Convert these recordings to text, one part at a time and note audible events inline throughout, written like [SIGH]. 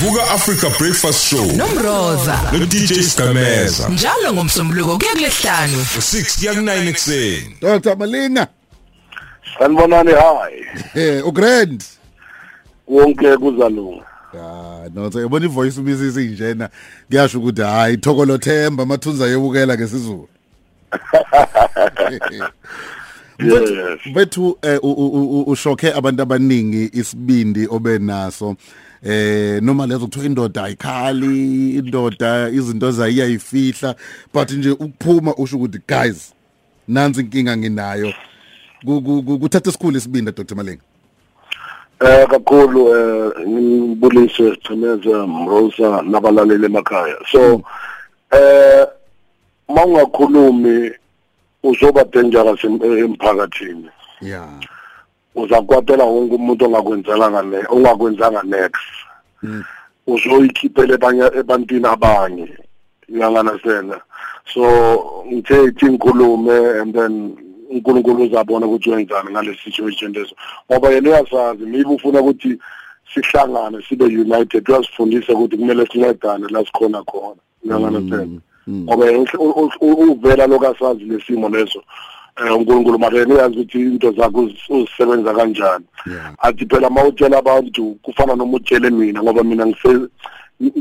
Vuka Africa Breakfast Show. Nomroza. No DJ Stameza njalo ngomsombuluko kuya kulesihlanu 6 kuya ku9 ekseni Dr Malinga Sanibonani hi. eh ugrand Wonke kuzalunga. Ah no so yabona ivoice ubisisi njena kuyasho ukuthi hayi thokolo themba mathunza yebukela ngesizulu. [LAUGHS] Bethu eh, u- u- u- ushokhe abantu abaningi isibindi obenaso. Eh noma lezo kuthiwa indoda ayikhali indoda izinto zayiyayifihla but nje ukuphuma usho ukuthi guys nansi inkinga nginayo Ku- ku- ku- kuthatha isikhulu isibindi Dr Malinga Eh kakhulu eh ngibulise Themeza Mrosa nabalaleli emakhaya. So eh mawungakhulumi uzoba dangerous em- emphakathini. yeah Uzakwatela wonke umuntu ongakwenzelanga ne ongakwenzanga next. Uzoyikhiphela abanye ebantwini abanye. Uyanganasena. So ngithe ithi inkulume and then uNkulunkulu uzabona ukuthi wenzani ngale situation leso ngoba yena uyasazi mibe ufuna ukuthi sihlangane sibe united uyasifundisa ukuthi kumele sincedane la sikhona khona uyanganasena ngoba uvela lokasazi lesimo leso eh uNkulunkulu manje yena uyazi ukuthi into zakhe uz- uzisebenza kanjani Yeah. athi phela mawutshela abantu kufana noma utshele mina ngoba mina ngise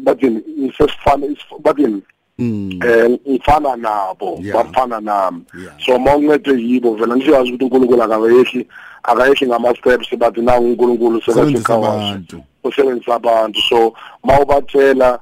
bathini ngisesifana bathini mm eh ngifana nabo Yeah. bafana nami Yeah. so mawuncede yibo vela ngiyazi ukuthi uNkulunkulu akayehli akayehli ngama steps bathi na uNkulunkulu Sebenzisa sekasekhawasha abantu. usebenzisa abantu so mawubathela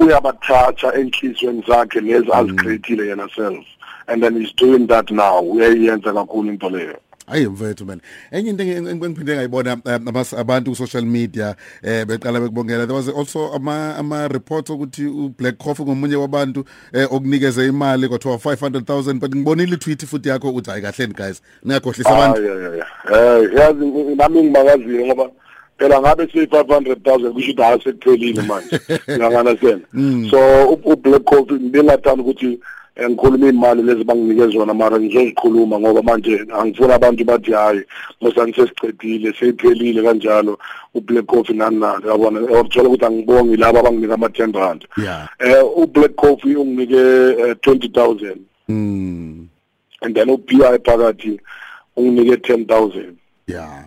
uyabathatha enhlizweni zakhe lezi azicreatile yena self and then he's doing that now uyayenza kakhulu into leyo Ayi mfethu man. Enye into engi- engiphinde ngayibona eh, abas- abantu ku social media eh beqala bekubongela there was also ama ama reports ukuthi u Black Coffee ngomunye wabantu eh okunikeze imali kwathiwa 500,000 but ngibonile tweet futhi yakho uthi hayi kahleni guys ningakhohlisa abantu. Ah, yeah, yeah, yeah. Eh, yazi nami ngibakazile ngoba phela ngabe siyi 500,000 kusho ukuthi hayi sekuphelile manje. [LAUGHS] Uyangana sena. So u- u Black Coffee bengathanda ukuthi eh, ngikhuluma imali lezi banginike zona mara ngizozikhuluma ngoba manje angifuna abantu bathi hayi mosani sesicedile seyiphelile kanjalo u Black Coffee nani nani yabona uthola ukuthi angibongi laba abanginika ama 10 rand. Eh u Black Coffee unginike eh, 20000 Mm. and then u PI phakathi unginike 10000. Yeah.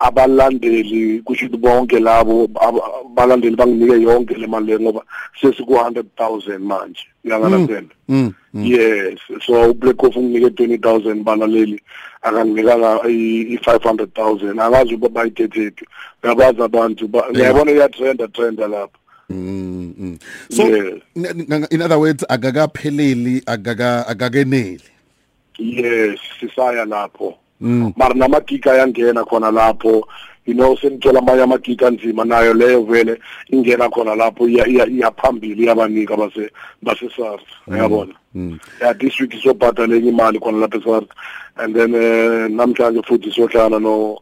Abalandeli kusho ukuthi bonke labo ab- abalandeli banginike yonke le mali le ngoba sesiku 100000 manje uyangalasela Mm. mm. yes so ublack coffee unginike 20000 balaleli akanginikanga i 500000 angazi uba bayithethephi uyabazi abantu ba- ngiyabona iyatrenda trenda lapha Mm. mm. So Yes. n- n- in other words akakapheleli akaka akakeneli. yes sisaya lapho Mm. Mara namagika ayangena khona lapho. You know senithola amanye amagika anzima nayo leyo vele ingena khona lapho iya- iya- iyaphambili iyabanika base base SARS. Uyabona? Mm. yeah this week sobhadala enye imali khona lapha eSARS. And then eh, namhlanje futhi sohlala no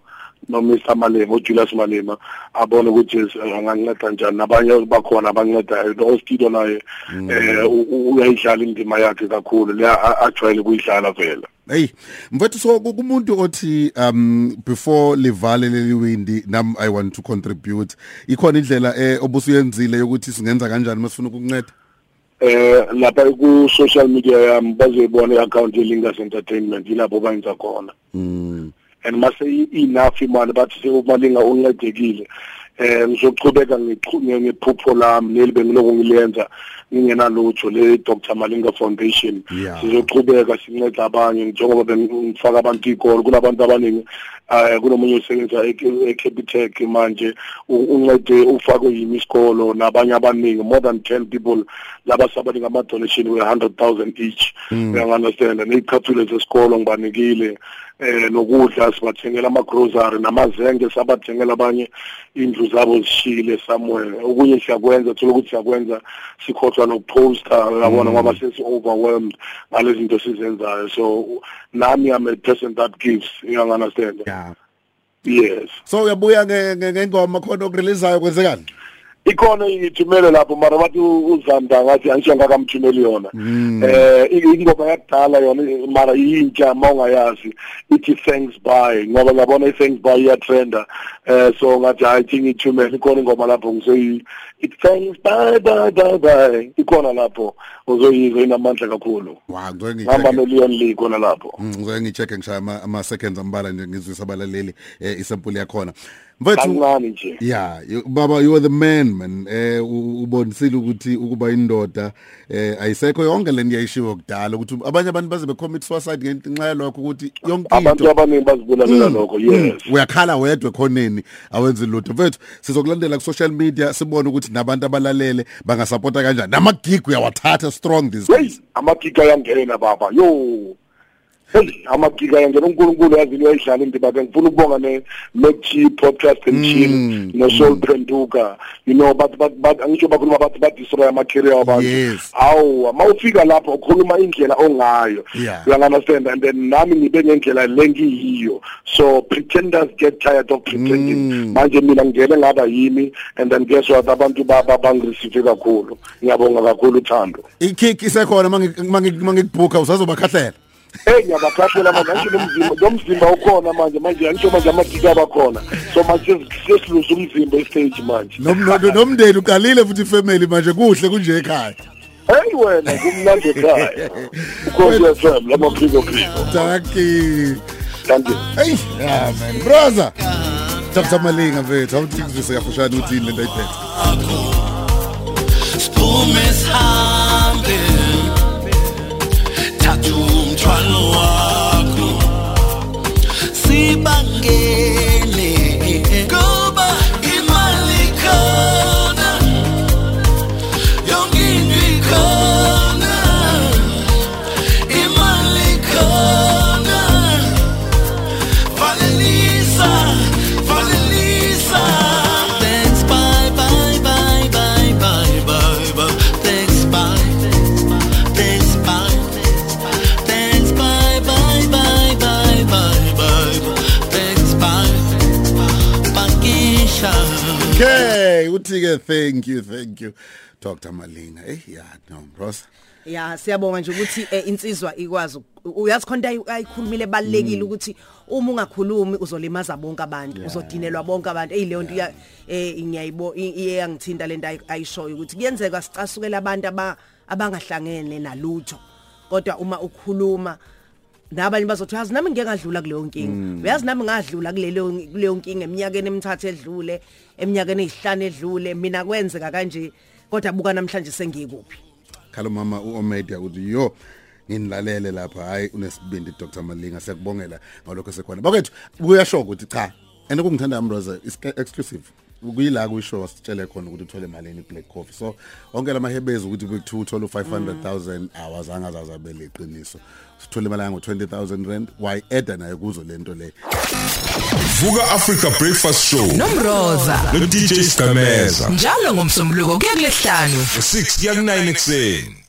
no Mr Malema uJulius Malema. Abone ukuthi eh, anganceda njani. Nabanye bakhona abancedayo no Oskido naye eh u- u- uyayidlala indima yakhe kakhulu. Le ajwayele kuyidlala vele. Hey, mfethu so ku- kumuntu othi um before livale leli windi nam I want to contribute. Ikhona indlela eh obusuyenzile yokuthi singenza kanjani masifuna ukukunceda? eh lapha ku social media yami bazoyibona i-account yeLingas Entertainment yilapho bayenza khona Mm. and mase enough imali bathi sekumalinga uncedekile eh ngizochubeka ngephupho lami leli bengiloku ngiliyenza ngingenalutho le Dr Malinga Foundation. Sizochubeka sinceda abanye njengoba bengifaka abantu ikolo kunabantu abaningi eh kunomunye usebenza eCapitec manje uncede ufakwe yimi isikolo nabanye abaningi more than 10 people laba sabaninga ama donation we 100000 each. Uyanganderstand nezichathule zesikolo ngibanikile eh nokudla sibathengela ama grocery namazenge sabathengela abanye indlu zabo zishile somewhere. Okunye siyakwenza thola ukuthi siyakwenza sikhohlwa nokuposter uyabona ngoba sesi overwhelmed ngalezi zinto sizenzayo. So nami am a person that gives you understand? Yeah. yes. So uyabuya nge- nge- ngengoma khona okureleasayo kwenzekani? Ikhona ngithumele lapho mara bathi u- uzanda ngathi angisho ngakamthumeli yona. Eh i- ingoma yakudala yona mara yintsha mawungayazi ithi thanks bye ngoba ngiyabona i thanks bye iyatrenda. Eh so ngathi hayi thi ngithumele ikhona ingoma lapho ngizoyi it thanks bye bye bye bye. Ikhona lapho uzoyizwa inamandla kakhulu. Wa ngizwe ngihamba ngicheck no Leon Lee khona lapho. Ngizwe ngicheck ngishaya ama, ama seconds ambala nje ngizwisa abalaleli eh, isample yakhona. Mfethu kancane nje. Yeah, you, baba you are the man man. Eh u- ubonisile ukuthi ukuba indoda eh ayisekho yonke leni yayishiwo kudala ukuthi abanye abantu baze becommit suicide ngenxa yalokho ukuthi yonke abantu into abaningi bazibulalela lokho yes. uyakhala wedwa khoneni awenze lutho. Mfethu sizokulandela ku social media sibone ukuthi nabantu abalalele bangasupporta kanjani. Namagig uyawathatha strong these hey days. amagiga yangena baba. Yo! Hey amagiga yangena uNkulunkulu yazini uyayidlala indima ke ngifuna ukubonga ne Mac podcast and chill no Soul Prenduka. You know but but but angisho bakhuluma bathi ba destroy ama career wabantu. Yes. awu mawufika lapho ukhuluma indlela ongayo. Yeah. you understand? And then nami ngibe ngendlela lengiyiyo so pretenders get tired of pretending. Manje mina ngene ngaba yimi and then guess what? Abantu baba bangireceive kakhulu. Ngiyabonga kakhulu uthando ikick isekhona mangi mangikubhuka usazobakhahlela hey ngiyabakhahlela manje angisho nomzimba nomzimba ukhona manje manje angisho manje amagika abakhona so manje sesiluza umzimba estage manje Nom- no- nomndeni uqalile futhi ifamily manje kuhle kunje ekhaya hey wena kumnandi ekhaya ukhosi FM lamaphiko phiko Taki thank you Hey, yeah man. Brother. Dr. Malinga mfethu, awuthi ngizwise kafushane ukuthi yini lento ayiphethe. Sphume sihambe umthwalo wakho. Sibangele Okay, uthi ke thank you, thank you. Dr. Malinga. Eh yeah, no, bros. ya siyabonga nje ukuthi eh, insizwa ikwazi uku- uyazi khona ayi- ayikhulumile balekile ukuthi uma ungakhulumi uzolimaza bonke abantu uzodinelwa bonke abantu eyileyo nto iya- eh ngiyayibo i- iyangithinta lento ayi- ayishoyo ukuthi kuyenzeka sicasukela abantu aba abangahlangene nalutho kodwa uma ukhuluma nabanye bazothi yazi nami ngeke ngadlula kuleyo nkinga uyazi nami ngadlula kulelo kuleyo nkinga eminyakeni emithathu edlule eminyakeni ezihlanu edlule mina kwenzeka kanje kodwa buka namhlanje sengikuphi Khalo mama uOmedia uthi yo nginilalele lapha hayi unesibindi Dr. Malinga siyakubongela ngalokho sekhona. Bakwethu kuyasho ukuthi cha. And ukungithanda amroza is exclusive. Kuyila kuyisho wasitshele khona ukuthi uthole imali Black Coffee. So onke lamahebezi ukuthi bekuthiwa uthola u500000 hours angazaza beleqiniso. Sithole imali yango 20000 rand why add nayo kuzo lento le. Vuka Africa Breakfast Show nomroza no DJ Skameza njalo ngomsombuluko kuya kulesihlanu 6 kuya ku 9 ekseni